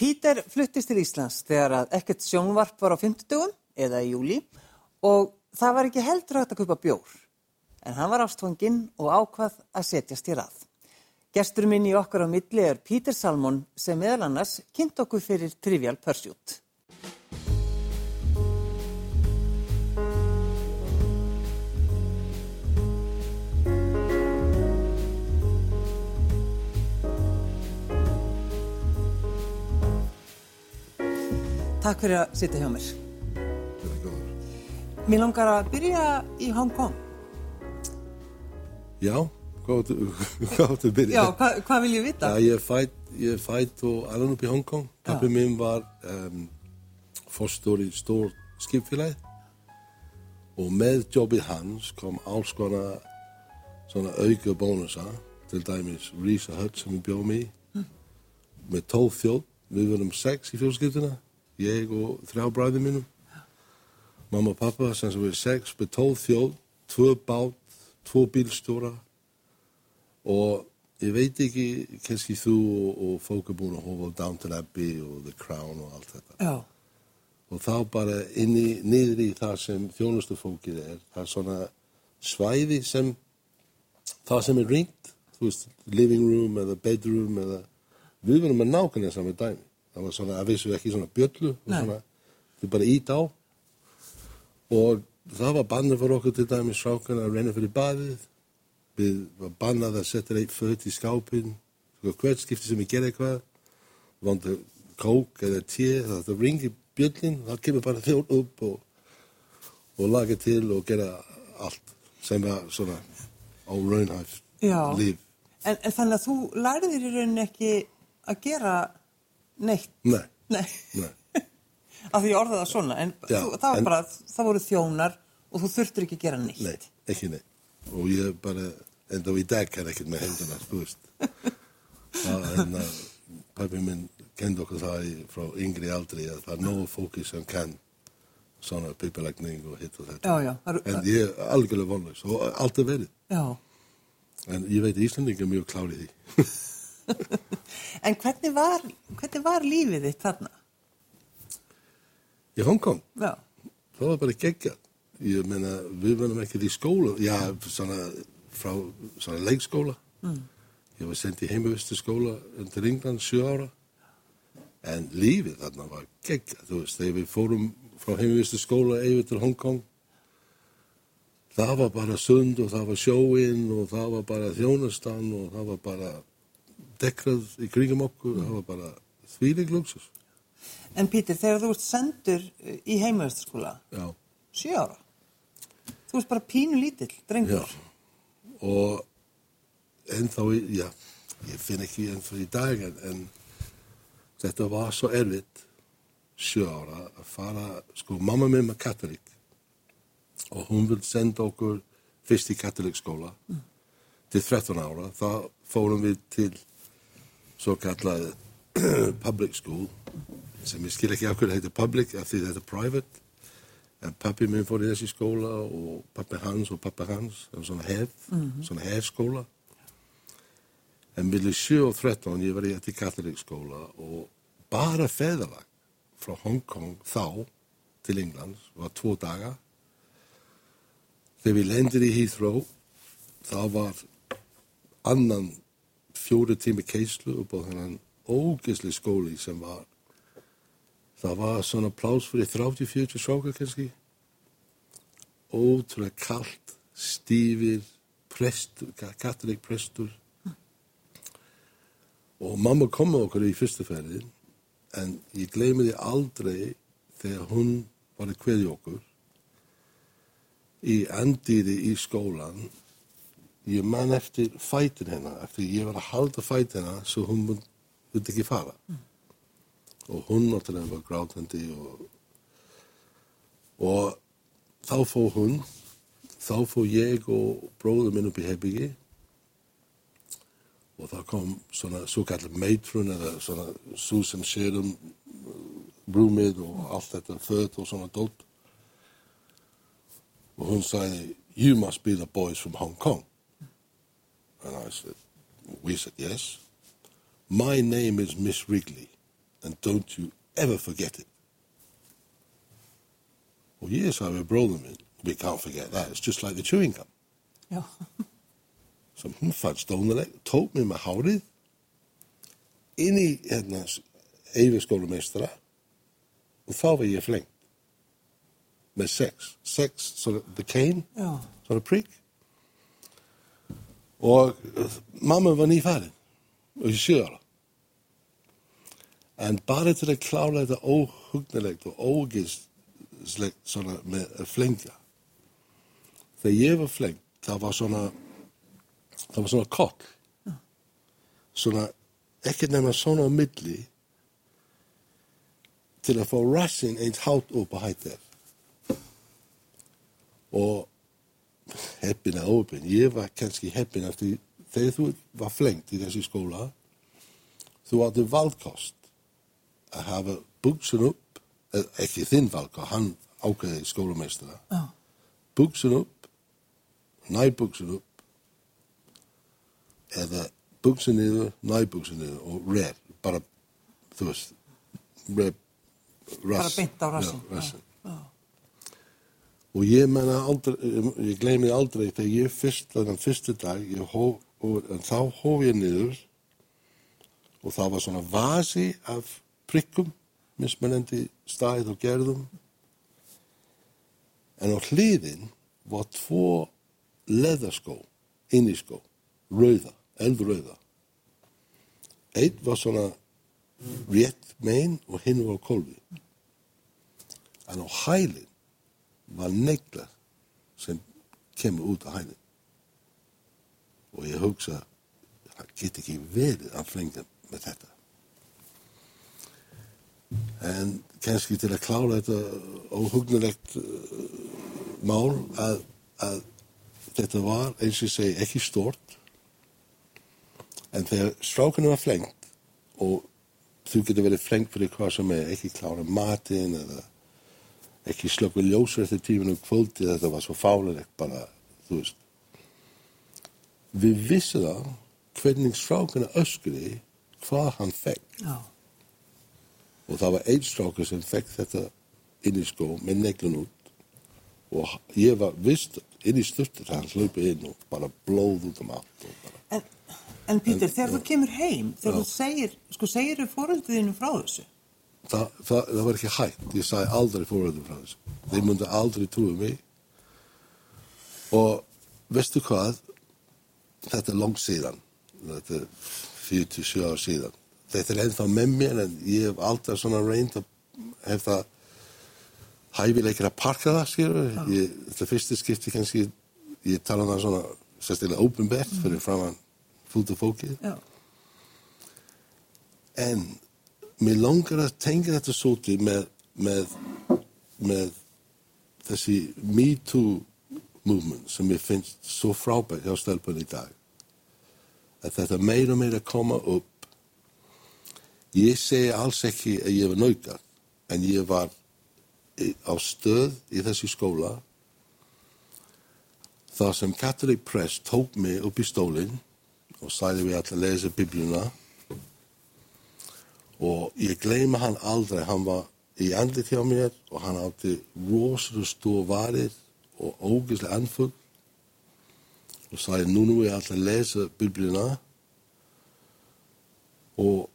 Pítur fluttist til Íslands þegar að ekkert sjónvarp var á 50 eða í júli og það var ekki heldur hægt að kaupa bjór. En hann var ástfanginn og ákvað að setjast í rað. Gestur minn í okkar á milli er Pítur Salmon sem meðal annars kynnt okkur fyrir Trivial Pursuit. Takk fyrir að sitja hjá mér. Mér langar að byrja í Hong Kong. Já, hvað áttu að byrja? Já, hva, hvað vil ég vita? Já, ég fætt, ég fætt og alveg upp í Hong Kong. Pappi minn var um, fórstóri stór skipfélagi og með jobbið hans kom alls konar svona auka bónusa, til dæmis Risa Hutt sem við bjóðum í, mm. með tólf þjóð, við verðum sex í fjölskylduna, ég og þrjá bræðið mínum, mamma og pappa sem sem við sex með tólf þjóð, tvö bát, tvo bílstjóra og ég veit ekki, kannski þú og, og fólk er búin að hófa Downton Abbey og The Crown og allt þetta. Já. Og þá bara inni, niður í það sem þjónustu fólkið er, það er svona svæði sem, það sem er ringt, þú veist, living room eða bedroom eða, við verðum að nákvæmlega saman dæmi. Það var svona, að vissu ekki svona bjöllu, svona, þið bara ít á. Og það var bannað fyrir okkur til dæmi strákan að reyna fyrir baðið. Við var bannað að setja eitt föt í skápin hvert skipti sem ég ger eitthvað. Vondu kók eða tíð það ringir bjöllin það kemur bara þjórn upp og, og laga til og gera allt sem var svona á raunhæft líf. En, en þannig að þú læriðir í rauninni ekki að gera neitt Nei, Nei. nei af því ég orðaði það svona en, Já, þú, það, var en- bara, það voru þjónar og þú þurftur ekki að gera neitt Nei, ekki nei. Og ég bara, enda í dag er ekkert með henduna, þú veist. Það, en uh, pappi minn kendi okkur það í, frá yngri aldri að það er nógu fólki sem kann svona pipilækning og hitt og þetta. Já, já, eru- En ég er algjörlega vonlaus og alltaf verið. Já. En ég veit Íslandingar er mjög klárið því. en hvernig var, hvernig var lífið þitt þarna? Í Hongkong, Já, það var bara geggjað. Ég meina, við verðum ekkert í skóla, já, svona frá svona leikskóla. Mm. Ég var sendt í heimavistu skóla undir England sjö ára. En lífið þarna var geggjað, þú veist, þegar við fórum frá heimavistu skóla yfir til Hongkong, það var bara sund og það var sjóinn og það var bara þjónustan og það var bara dekrað í kringum okkur, það var bara þvílig luxus. en Pítur, þegar þú ert sendur uh, í heimavistaskóla, Já. sjö ára, þú ert bara pínu lítill, drengur. Já, og ennþá, já, ég finn ekki ennþá í dag en, en þetta var svo erfitt sjö ára að fara, sko, mamma minn var katolik og hún vil senda okkur fyrst í katolikskóla til 13 ára, þá fórum við til svo kallað public school sem ég skil ekki af hverju þetta public af því þetta er private En pappi minn fór í þessi skóla og pappi hans og pappi hans, svona hef, svona hefskóla. En millir 7 og 13 ég var í þetta katholikskóla og bara feðalag frá Hongkong þá til Englands var tvo daga. Þegar við lendir í Heathrow, þá var annan fjóri tími keislu upp á þennan ógisli skóli sem var Það var svona plás fyrir 30-40 strákar kannski. Ótrúlega kallt, stífir, prestur, katolik prestur. Og mamma kom með okkur í fyrstu ferðin, en ég gleymi því aldrei þegar hún var að kveðja okkur í andýri í skólan. Ég man eftir fætin hennar, eftir ég var að halda fætin hennar svo hún myndi ekki fara. Og hún náttúrulega var grátandi og, og þá fóð hún þá fóð ég og bróður minn upp í herbyggi og það kom svona svo kallar meitrun eða svona svo sem sér um rúmið og allt þetta föt og svona dótt og hún sagði you must be the boys from Hong Kong and I said we said yes my name is Miss Wrigley and don't you ever forget it. Well, yes, I with brother minn. We can't forget that. It's just like the chewing gum. Já, Svo hún fannst dónuleg, tók mig með hárið inn í hérna eifiskólumeistra og þá var ég flengt með sex. Sex, svona the cane, já, svona prick. Og uh, mamma var nýfærin og ég sjö ára. En bara til að klára þetta óhugnilegt og ógislegt svona með að flengja. Þegar ég var flengt, það var svona, það var svona kokk. Svona, ekkert nefna svona á milli til að fá rassin eins hátt upp að hætta. Og heppin að óöpinn, ég var kannski heppin eftir þegar þú var flengt í þessi skóla, þú átti valkost að hafa buksun upp, ekki þinn valkost, hann ákveði skólameistara, já, buksun upp, næbuksun upp, eða buksun niður, næbuksun niður og red, bara, þú veist, Bara rass. beint á rassinn, Já, rassinn. já. Og ég menna aldrei, ég gleymi aldrei þegar ég fyrst, þannig fyrstu dag, hóf, og, en þá hóf ég niður og það var svona vasi af prikkum, mismunandi stæð og gerðum. En á hliðin var tvo leðarskó, inniskó, rauða, eldrauða. Eitt var svona rétt megin og hinn var kolvi. En á hælinn var neglar sem kemur út á hælinn. Og ég hugsa, það get ekki verið að flengja með þetta. En kannski til að klára þetta óhugnulegt uh, mál að, að þetta var, eins og segi, ekki stort. En þegar strákunum var flengt og þú getur verið flengt fyrir hvað sem er, ekki klára matinn eða ekki slöku ljósur eftir tíminu kvöldi þetta var svo fálilegt bara, þú veist. Við vissum það hvernig strákuna öskriði hvað hann fekk já, og það var einn strákur sem fekk þetta inn í skó með neglun út og ég var vist inn í styrtur hann hlaupi inn og bara blóð út um allt En, en Pítur, þegar þú kemur heim, þegar þú segir, sko, segir þú fórölduðinu frá þessu? Það, það, það var ekki hægt, ég sagði aldrei fóröldum frá þessu, þeir myndi aldrei trúi mig. Og veistu hvað? Þetta er langt síðan. Þetta er 47 ár síðan. Þetta er ennþá með mér en ég hef alltaf svona reynd að hef það hæfileikir að parka það skilur ég, þetta fyrsti skipti kannski ég tala um það svona sérstilega openbært fyrir framann fullt af fólki Já, en mér langar að tengja þetta svolítið með, með, með þessi Me Too movement sem ég finnst svo frábært hjá stelpunni í dag. Að þetta meira og meira koma upp. Ég segi alls ekki að ég var naukar en ég var á stöð í þessi skóla. Þar sem Catholic Press tók mig upp í stólinn og sagði við allir að lesa biblíuna og ég gleyma hann aldrei, hann var í andlit hjá mér og hann átti rosalega stór varir og ógislega anfugg og sagði nú nú er ég alltaf að lesa biblíuna. Og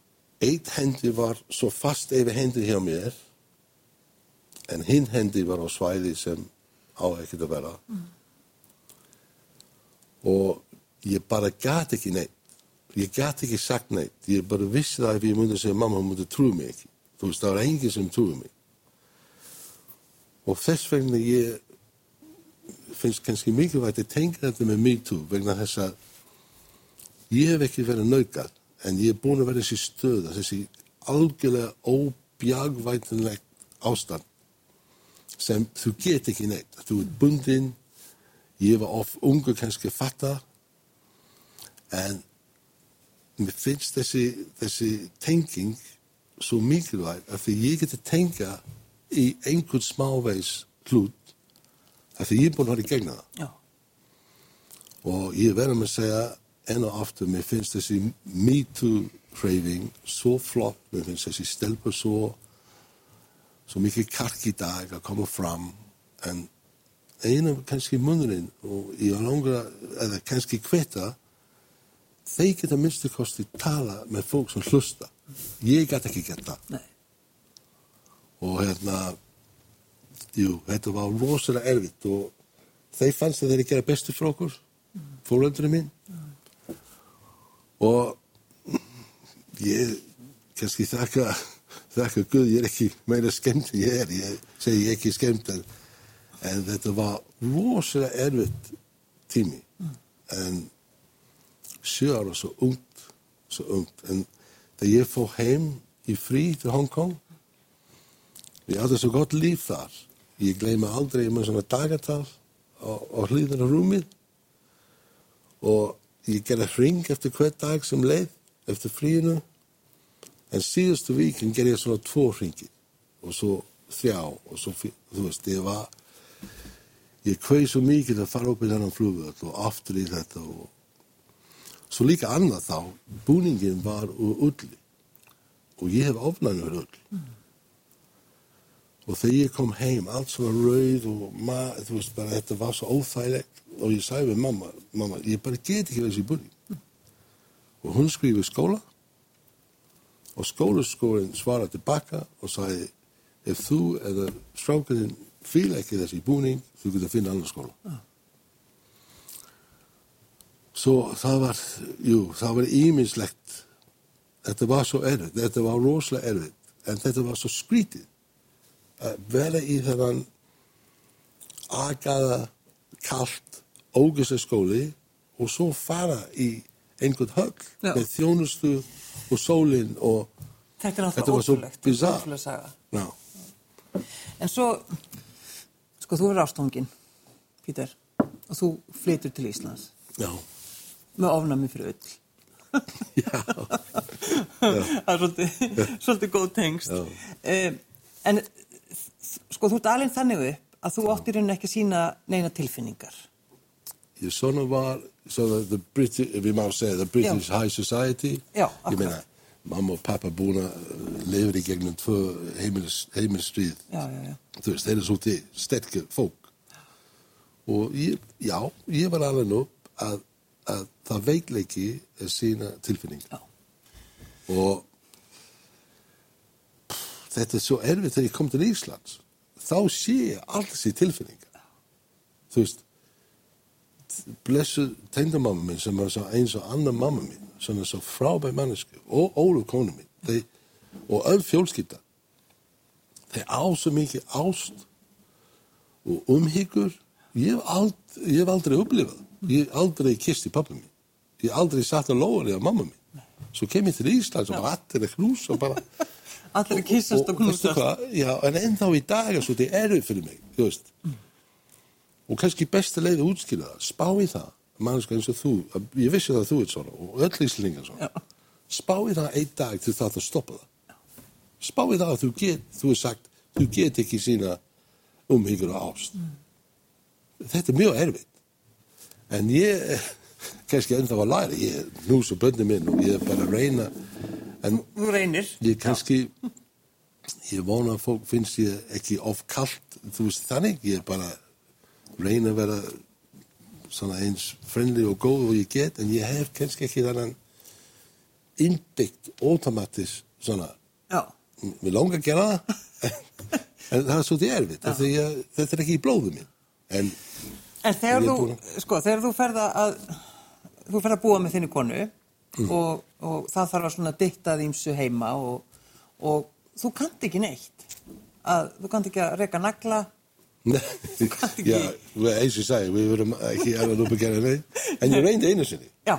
eitt hendi var svo fast yfir hendi hjá mér en hinn hendi var á svæði sem á ekkert að vera. Og ég bara gat ekki neitt ég gat ekki sagt neitt. Ég bara vissi það ef ég myndi að segja mamma hún myndi trúi mig ekki. Þú veist það var enginn sem trúi mig. Og þess vegna ég finnst kannski mikilvægt að tengja þetta með me too vegna þess að ég hef ekki verið naukað en ég er búin að vera þessi stöð þessi algjörlega óbjagvætunlegt ástand sem þú get ekki neitt þú ert bundinn. Ég var of ungu kannski að fatta en mér finnst þessi, þessi tenging svo mikilvæg að því ég geti tengja í einhvern smáveis hlut að því ég er búin að vera í gegna það. Já, og ég verður með að segja enn og aftur mér finnst þessi Me Too hreyfing, svo flott, mér finnst þessi stelpa svo, svo mikið kark í dag að koma fram, en einu kannski munurinn og ég langar eða kannski hveta, þeir geta minnstu kosti tala með fólk sem hlusta. Ég gæti ekki geta. Nei. Og hérna, jú, þetta var rosalega erfitt og þeir fannst að þeir gera bestu frá okkur, fóröldurinn minn. Og ég kannski þakka, þakka Guð, ég er ekki meira skemmt en ég er, ég segi ekki skemmt en, en þetta var rosalega erfitt tími. En sjö ára svo ungt, svo ungt. En þegar ég fór heim í frí til Hongkong, ég átti svo gott líf þar. Ég gleyma aldrei með svona dagatal á, á hlýðan á rúmið og ég gerði hring eftir hver dag sem leið, eftir fríinu. En síðustu víkin gerði ég svona tvo hringi og svo þjá og svo, fyr- þú veist, ég var, ég kveið svo mikið að fara upp í þennan flugvöld og aftur í þetta og svo líka annað þá, búningin var úr ulli og ég hef ofnæmi fyrir ull. Og þegar ég kom heim, allt svona rauð og ma, þú veist bara, þetta var svo óþægilegt og ég sagði við mamma, mamma, ég bara get ekki þessi búning. Og hún skrifið skóla og skólaskólinn svaraði tilbaka og sagði, ef þú eða strákurinn fíla ekki þessi búning, þú getur að finna annar skóla. Svo það var, jú, það var ímislegt. Þetta var svo erfitt, þetta var rosalega erfitt, en þetta var svo skrítið að vera í þennan agaða, kalt, ógæslega skóli og svo fara í einhvern Já. með þjónustu og sólinn og Þetta Þetta var svo saga. ná, En svo, sko, þú er ástofngin, Pítur, og þú flytur til Íslands já, með ofnami fyrir öll. já, Það er svolítið, svolítið góð tengst. Já. Um, en sko, þú ert alveg þannig upp að þú áttir henni ekki að sína neina tilfinningar. ég svona var svona the British, ef ég má segja, the British High Society Já, ég meina, mamma og pappa búin að lifa í gegnum tvö heimils, heimilsstríð Já, já, já. þú veist, þeir eru svolítið sterkir fólk og ég, já, ég var alveg upp að, að það veikleiki er sína tilfinning. Já. og pff, þetta er svo erfitt þegar ég kom til Íslands. Þá sé ég allt þessi tilfinninga þú veist blessu tengdamamma minn sem var eins og annar mamma minn svona svo frábæð mannesku og Óluf konu minn þeir, og öll fjólskipta þeir á svo mikið ást og umhyggur ég hef, ald, ég hef aldrei upplifað ég aldrei kist í pappa minn ég aldrei satt að lóa á mamma minn svo kem ég til Íslands og bara allir að knúsa og bara Allir að kýsast og knúsast. já, en ennþá í dag er svo þetta erfið fyrir mig þú veist. Og kannski besta leið að útskýra það spá í það, mannska eins og þú ég vissi það að þú ert svona og öll íslingar svona. Já. spá í það einn dag til það að stoppa það. Spá í það að þú get þú er sagt, þú get ekki sína umhyggur og ást. Þetta er mjög erfitt en ég kannski ennþá að læra ég nús og bönni minn og ég er bara að reyna en ég kannski ég vona að fólk finnst ég ekki of kalt þú veist þannig, ég er bara reyna að vera svona eins friendly og góð og ég get en ég hef kannski ekki þannan innbyggt automatis svona, mér langar að gera það. En það er erfitt af því að þetta er ekki í blóðu minn en En þegar þú, sko, þegar þú ferð að, þú ferð að búa með þinni konu Mm. og, og það þarf að svona ditta þýmsu heima og, og þú kannt ekki neitt. Að, þú kannt ekki að reka nagla. kannt ekki- já, eins og sagði við verum ekki alveg upp að gera neitt en ég reyndi einu sinni Já,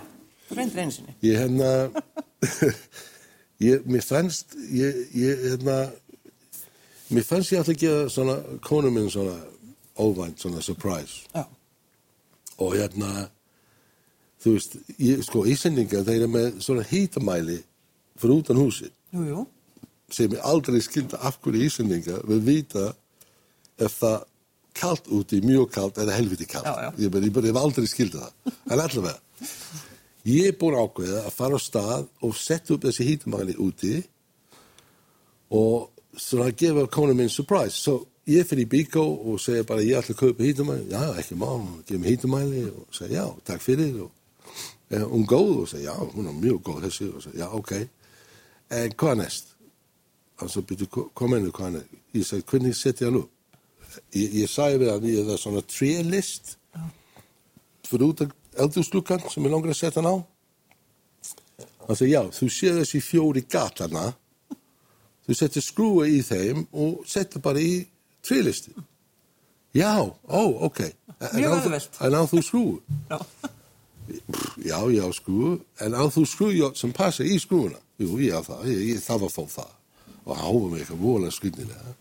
þú reyndir einu sinni. Ég hérna, ég, mér fannst, ég, ég hérna, mér fannst ég alltaf gefa svona, konu minn svona óvænt, svona surprise. Já, Og hérna, þú veist, ég, sko, Ísendingar, þeir eru með svona hýtamæli fyrir utan húsi, jú, jú. sem ég aldrei skildi af hverju Ísendingar vil vita ef það kalt úti, mjög kalt eða helviti já. Ég, ég, ég hef aldrei skildi það. En allavega, ég er búin ákveða að fara á stað og setja upp þessi hítumæli úti og svona að gefa konu minn surprise. Svo ég fyrir í Bíkó og segja bara ég ætla að kaupa hítumæli. Já, ekki má, gefa mér hítumæli og segja já, takk fyrir. Og, er hún góð og segja já, hún er mjög góð þessi og segja já, ok. En hvað næst? Og svo byrju, kom henni hvað er. Ég segi, hvernig setja hann upp? Ég, ég sagði við hann, ég er svona trélist fyrir út af eldurslukkan sem ég langar að setja hann á. Hann segi, já, þú séð þessi fjóri gatana, þú setur skrúa í þeim og setur bara í trílisti. Já, ó, ok. En á þú- skrúu? Já. Já, skrúu, en á þú skrúu sem passa í skrúuna? Jú, ég á það, ég, ég þarf að fá það. Og hófa mig eitthvað vola skrýnilega.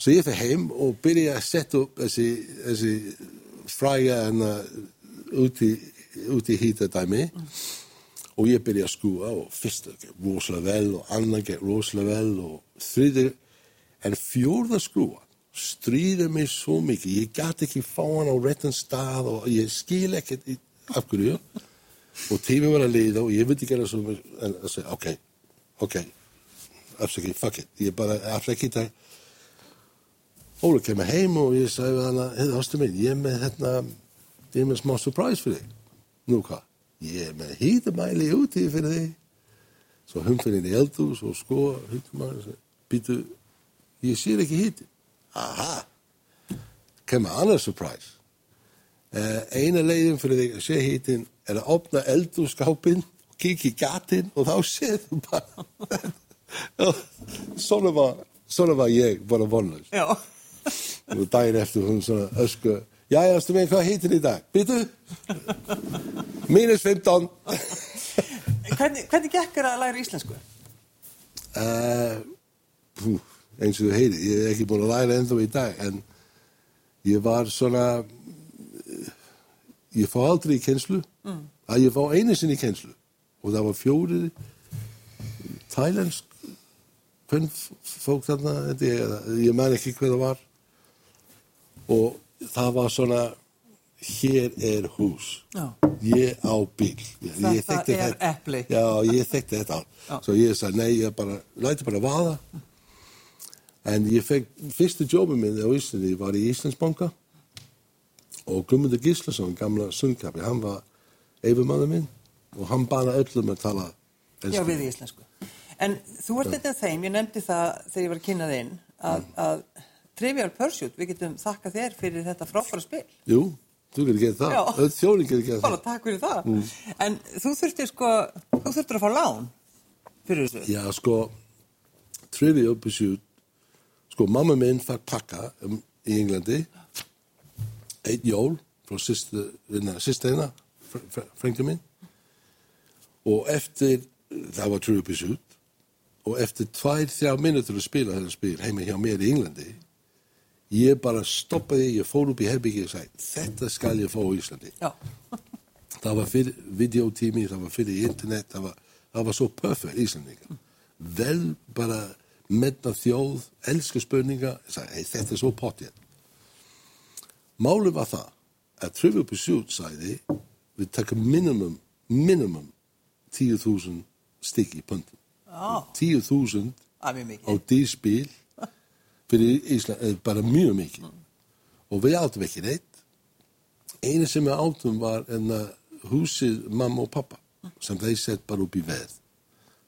Så ég fyrir heim og byrja að setja upp þessi, þessi fræga hana út í, út í hýtadæmi og ég byrja að skúa og fyrsta gekk rosalega vel og annan rosalega vel og þriði en fjórða skrúa stríði mig svo mikið ég gæti ekki fá hann á réttan stað og ég skil ekkert af hverju og tími var að liða og ég vildi gera svo en að segja ok, ok afsakið, fuck it ég bara afsakið það Óli kemur heim og ég sagði við hana, hefði ástu minn, ég er með hérna, ég er með smá surprise fyrir þig. Nú hvað? Ég er með hýtumæli úti fyrir þig. Svo hum fyrir inn í eldhús og sko, hýtumæli, býtu, ég sér ekki hýti. Aha, kemur annar surprise. Uh, eina leiðin fyrir þig að sé hýtin er að opna eldhússkápinn og kikið í gatinn og þá séð þú bara. svona var, svona var ég bara vonlaust Já. og daginn eftir hún svona ösku já, já, stu með hvað heitir í dag? Býtu? Mínus 15 Hvernig, hvernig gekk þér að læra íslensku? uh, pú, eins og þú heyri ég er ekki búin að læra ennþá í dag en ég var svona ég fá aldrei í kenslu mm. að ég fá einu sinni í kenslu og það var fjóri thailensk hvern fólk þarna ég, ég man ekki hvað það var. Og það var svona hér er hús. Já. ég á bíl ég, Þetta ég er þetta- epli. já, ég þekkti þetta. Á svo ég sagði, nei, ég bara, læti bara vaða en ég fekk fyrstu jóbi minn á Íslandi, var í Íslandsbanka og Guðmundur Gíslason, gamla sundkapi, hann var eifumandur minn og hann bana öllum að tala Já, ensku. við íslensku. En þú ert þetta þeim, ég nefndi það þegar ég var að kynna þinn, að, að Trivial Pursuit, við getum þakka þér fyrir þetta frábæra spil. Jú, þú getur gett það, Já. öll þjóðin getur gett Bara það takk fyrir það. En þú þurftir sko, þú þurftir að fá lán fyrir þessu. Já, sko, Trivial Pursuit, sko, mamma minn fæk pakka um, í Englandi, einn jól frá sýsteina, frengdu minn, og eftir, það var Trivial Pursuit, og eftir tvær, þrjá minutur að spila þetta spil heima hjá mér í Englandi, ég bara stoppaði, ég fór upp í herbyggi og sagði, þetta skal ég fá í Íslandi. Já. Það var fyrir videotími, það var fyrir internet, það var, það var svo perfekt Íslandinga. Vel bara menna þjóð, elska spurninga, sagði, þetta er svo pottið. Málið var það að Trivial Pursuit sagði, við takum minimum, minimum 10.000 stykki í pöndum. Já, 10.000 það er mjög á dýrspil fyrir Ísland, er bara mjög mikið. Og við áttum ekki neitt. Einu sem við áttum var en húsið mamma og pappa sem þeir sett bara upp í veð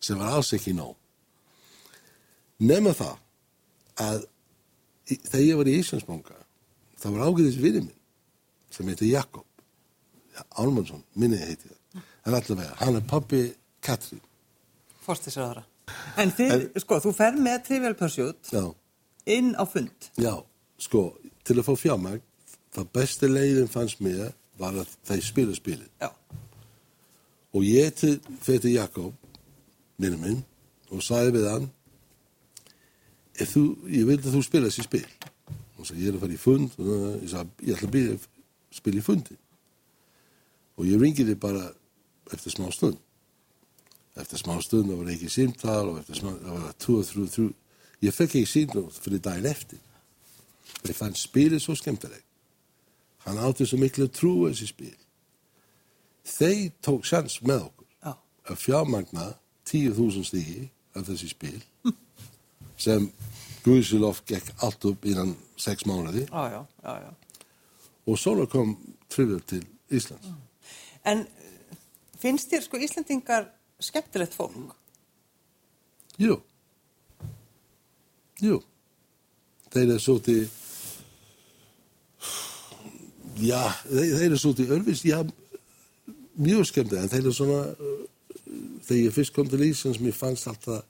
sem var alls ekki nóg. Nefna það að þegar ég var í Íslandsbanka það var ágæðis vinni minn sem heitir Jakob Álmansson, minni heiti það en allavega, hann er pappi Katrín Forstisraðara. En þið, sko, þú fer með Trivial Pursuit Já, inn á fund. Já, sko, til að fá fjármagn, það besti leiðin fannst mér var að þeir spila spilið. Já. Og ég til, fyrir Jakob, minni minn, og sagði við hann, þú, ég vil að þú spila þessi spil. Og sagði, ég er að fara í fund, og ég sagði, ég ætla að byrja að spila í fundi. Og ég ringi þið bara eftir smá stund. Eftir smá stund, það var ekki símtal, og eftir smá, það var þrjú, þrjú. Ég fekk ekki símtal fyrir daginn eftir. Ég fann spilið svo skemmtileg. Hann átti svo miklu trú á þessi spil. þeir tók sjans með okkur að fjármagna 10.000 stíki af þessi spil sem Guðsilof gekk allt upp innan 6 mánuði Já, já, já, og svo kom Trivial til Íslands. En uh, finnst þér sko Íslendingar skemmtilegt fólk? Jú. Jú. Þeir eru svolítið, já, þeir, þeir eru svolítið örfis, já, mjög skemmtilega, en þeir eru svona, uh, þegar ég fyrst kom til Íslands, mér fannst alltaf,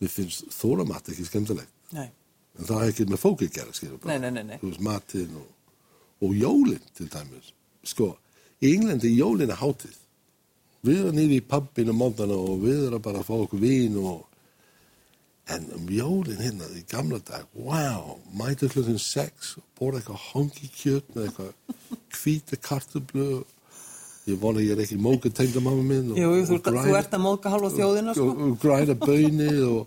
mér finnst þóramatt ekki skemmtilegt. Nei. En það er ekki með nei. Þú veist, matinn og, og jólinn til dæmis. Sko, í Englandi jólinn er hátíð. Við erum nýri í pappinu móndana og við erum bara að fá okkur vín og en um jólinn hérna í gamla dag, wow, mætu klukkan sex og borða eitthvað hongi kjöt með eitthvað hvíta kartublu ég vona ég er ekki móka tengdamamma minn og- Jú, þú, og þú græna- ert að móka halva þjóðina, sko. og, og græna bönir og,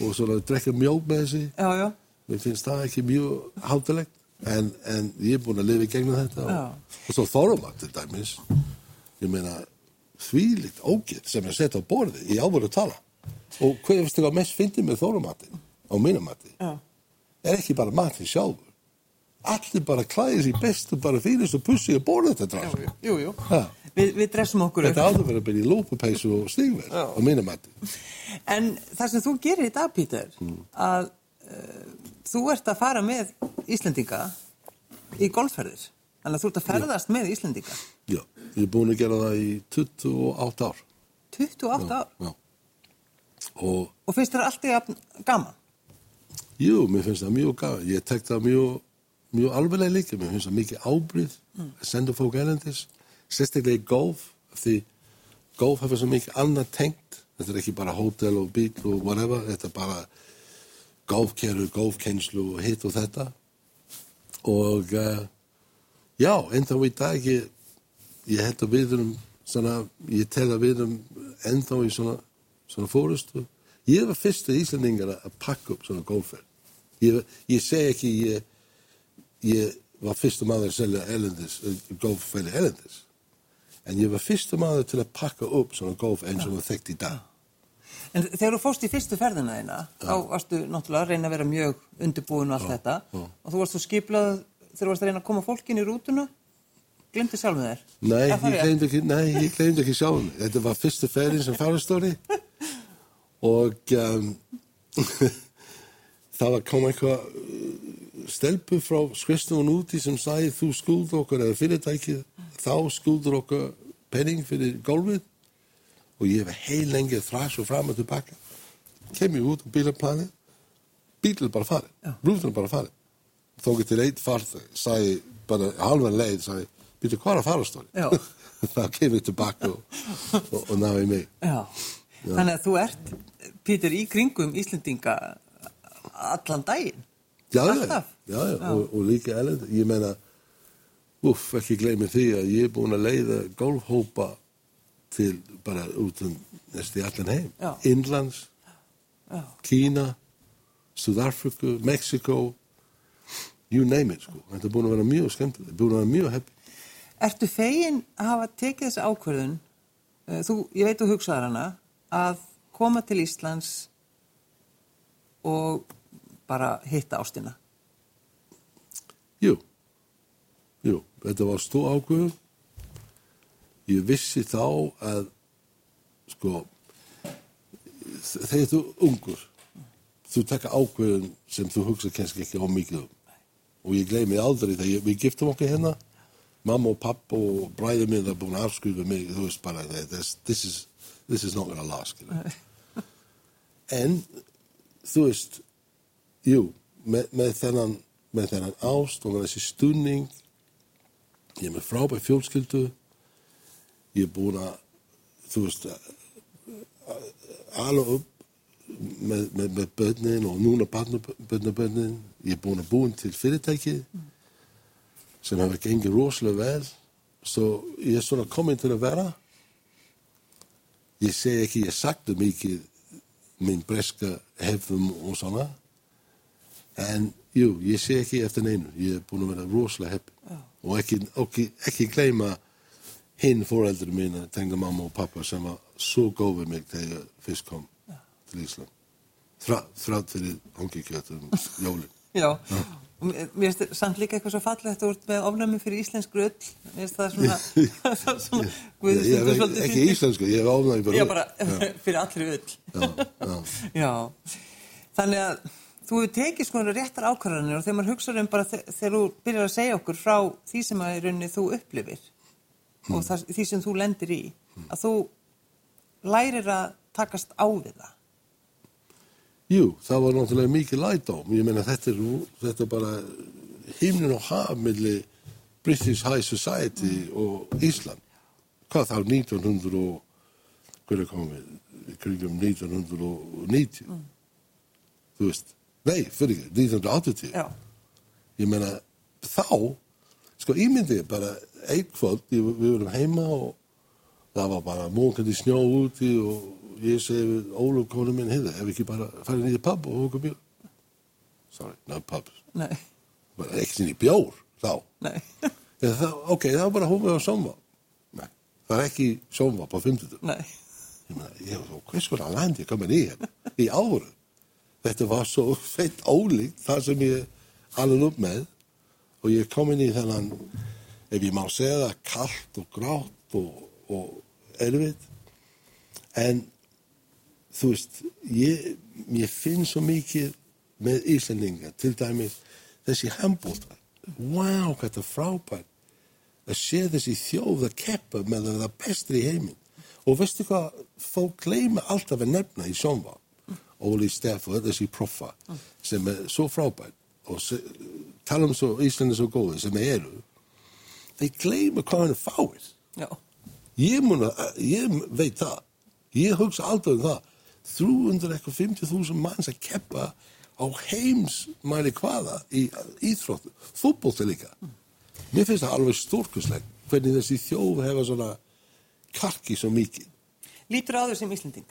og svona drekka mjólk með þessi Já, já. mér finnst það ekki mjög hátilegt en, en ég er búin að lifa í gegnum þetta og, og svo þórumat til dæmis ég meina þvílíkt ógitt sem er sett á borði í alvöru að tala og hvað finnst þér að mest fyndið með þórumatin á mínumati Já. er ekki bara matin sjálfur allir bara klæðir sér bestu bara fyrir og pussi að borða þetta draf Jú, jú, jú. Vi, við dressum okkur þetta áður verið að byrja í lópupeysu og stígverð Já. á mínumati En það sem þú gerir í dag, Pítur, Mm. að uh, þú ert að fara með Íslendinga í golfferðir. Þannig að þú ert að ferðast með Íslendinga. Já, ég er búin að gera það í 28 ár 28 ár. Já. og Og finnst þér alltaf gaman? Jú, mér finnst það mjög gaman. Ég tek það mjög, mjög alveglega líka. Mér finnst það mikið ábríð að senda fólk erlendis. Sérstaklega í golf, því golf hefur svo mikið annað tengt. Þetta er ekki bara hótel og bíl og whatever. Þetta er bara golfkerru, golfkennslu og hitt og þetta. Og uh, já, ennþá í dag ég, ég held að við erum svona, ég tel að við erum ennþá í svona, svona fórustu. Ég var fyrstu Íslandingar að pakka upp svona golfferð. Ég, ég segi ekki ég, ég var fyrstu maður að selja elendis, golfferði elendis. En ég var fyrstu maður til að pakka upp svona golf eins og það þekkt í dag. En þegar þú fórst í fyrstu ferðina þína, þá varstu náttúrulega að reyna að vera mjög undirbúin og allt þetta. já. Og þú varst þú skiplað þegar þú varst að reyna að koma fólkin í rútuna. Glimti sjálf með þér. Nei, ég gleymdi ekki, nei, ég gleymdi ekki sjálfum. Þetta var fyrstu ferðin sem farastóri og um, það var kom eitthvað stelpu frá skristofun úti sem sagði þú skuldur okkur eða fyrirtækið, þá skuldur okkur penning fyrir gólfið og ég hef heil lengi þrás og fram og tilbaka. Kem ég út á bílaplanið, bílinn bara farið, rúfinn bara farið. Þókið til eitt farð, sagði bara halvan leið, sagði, býtu hvað að farastóri? Já. þá kemur ég tilbaka og, og, og náði mig. Já. Þannig að þú ert, Pítur, í kringum Íslendinga allan daginn. Já, já, Og, og líka elend. Ég meina, uff, ekki gleymi því að ég er búin að leiða golfhópa til bara út um næstu í allan heim. Já. Innlands, Já. Kína, Suðafriku, Mexiko, you name it, sko. Þetta er búin að vera mjög skemmtileg, búin að vera mjög happy. Ertu fegin að hafa tekið þessi ákvörðun, uh, þú, ég veit þú hugsaðar hana, að koma til Íslands og bara hitta ástina? Jú, jú, þetta var stó ákvöðun. Ég vissi þá að, sko, þegar þú ungur, þú taka ákvöðun sem þú hugsa kannski ekki á mikið um. Og ég gleymi aldrei þegar við giftum okkur hérna, mamma og pappa og bræður minn það búin að afskrifa mig, þú veist bara, this, this, is, this is not gonna last, skilur. En, þú veist, jú, með, með þennan, með þennan ást og með þessi stunning, ég er með frábæð fjólskyldu, ég er búin að, þú veist, ala upp með, með, með börnin og núna barnabörnin, ég er búin að búin til fyrirtæki sem hefur gengið rosalega vel, svo ég er svona komin til að vera, ég segi ekki, ég sagði mikið minn breska hefðum og svona, en jú, ég sé ekki eftir neinu, ég er búin að vera rosalega heppin og ekki, ekki, ekki gleyma hinn fóreldur mína, tengda mamma og pappa sem var svo góð við mig þegar ég fyrst kom til Ísland. Þrá, þrátt fyrir hangikjöt um jólinn. Já, og mér finnst þetta samt líka eitthvað svo fallegt þú ert með ofnæmi fyrir íslensk rull mér finnst það svona, svona Guð, Ég, ég ekki, ekki íslensku, ég hef. Já, bara fyrir allri ull. Já, já. Já, þannig að þú hefur tekið sko réttar ákvarðanir og þegar maður hugsa um bara þe- þegar þú byrjar að segja okkur frá því sem að í rauninni þú upplifir og það, því sem þú lendir í að þú lærir að takast á við það Jú, það var náttúrulega mikið lætóm. Ég meina þetta er, þetta bara himnin og haf milli British High Society og Ísland. Hvað þá 1900 og, hver er komið, í kringum 1990. Þú veist, nei, fyrir ekki, 1980. Já, Ég meina, þá, sko, ímyndið bara einn kvöld, við vorum heima og það var bara mókandi snjó úti og ég segi Óluf konu minn, heiði, ef ekki bara farið í pub og okkur bjór. Sorry, no pub. nei, Bara ekki sinni bjór, þá. nei Eða það, ok, það var bara hófið á sjónvap. Nei, það er ekki sjónvap á 50. Nei, Ég meina, ég var svo, hvers konar land ég komin í hérna, í áru. Þetta var svo feitt ólíkt það sem ég alveg upp með og ég er komin í þennan, ef ég má segja það, kallt og grátt og, og erfitt. En þú veist, ég, ég finn svo mikið með Íslandinga, til dæmis þessi handbóltar. Vá, hvað þetta er frábært að sé þessi þjóð að keppa með það bestri í heiminn. Og veistu hvað, fólk gleyma alltaf að nefna í sjónvá. Óli Steff og þessi proffa sem er svo frábært og tala um svo Íslandi svo góði sem eru. Þeir gleyma hvað hann er fáið. Ég, mun að, ég veit það. Ég hugsa alltaf um það. 350.000 manns að keppa á heims mæli hvaða í íþróttu. Fútbolti líka. Mér finnst það alveg stórkuslegt hvernig þessi þjóð hefa svona karki svo mikið. lítur á þau sem Íslending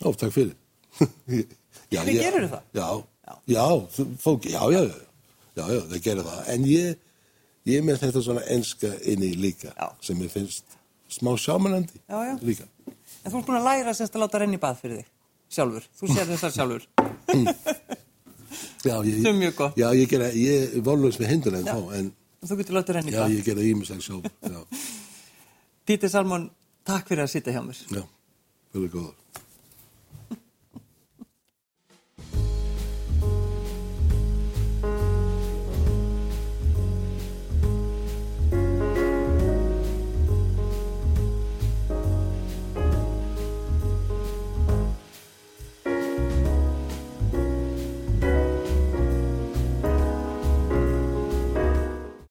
Ó, takk fyrir. Já, Hvernig gerirðu það? Já, Já. já, fólk, já, já, já, já, já, það gerir það. En ég, ég er með þetta svona enska inni líka Já. sem ég finnst smá sjámanandi Já, já. líka. En þú ert búin að læra semst að láta renni í bað fyrir þig sjálfur, þú sér þessar sjálfur Já, ég, Sem mjög gott. Já, ég gera, ég er volus með hindur en Já. þá, en þú getur látið renni í já, bað ég gera ímislega sjálf. Já, Dítir Salmón, takk fyrir að sitja hjá mér já, vel góður.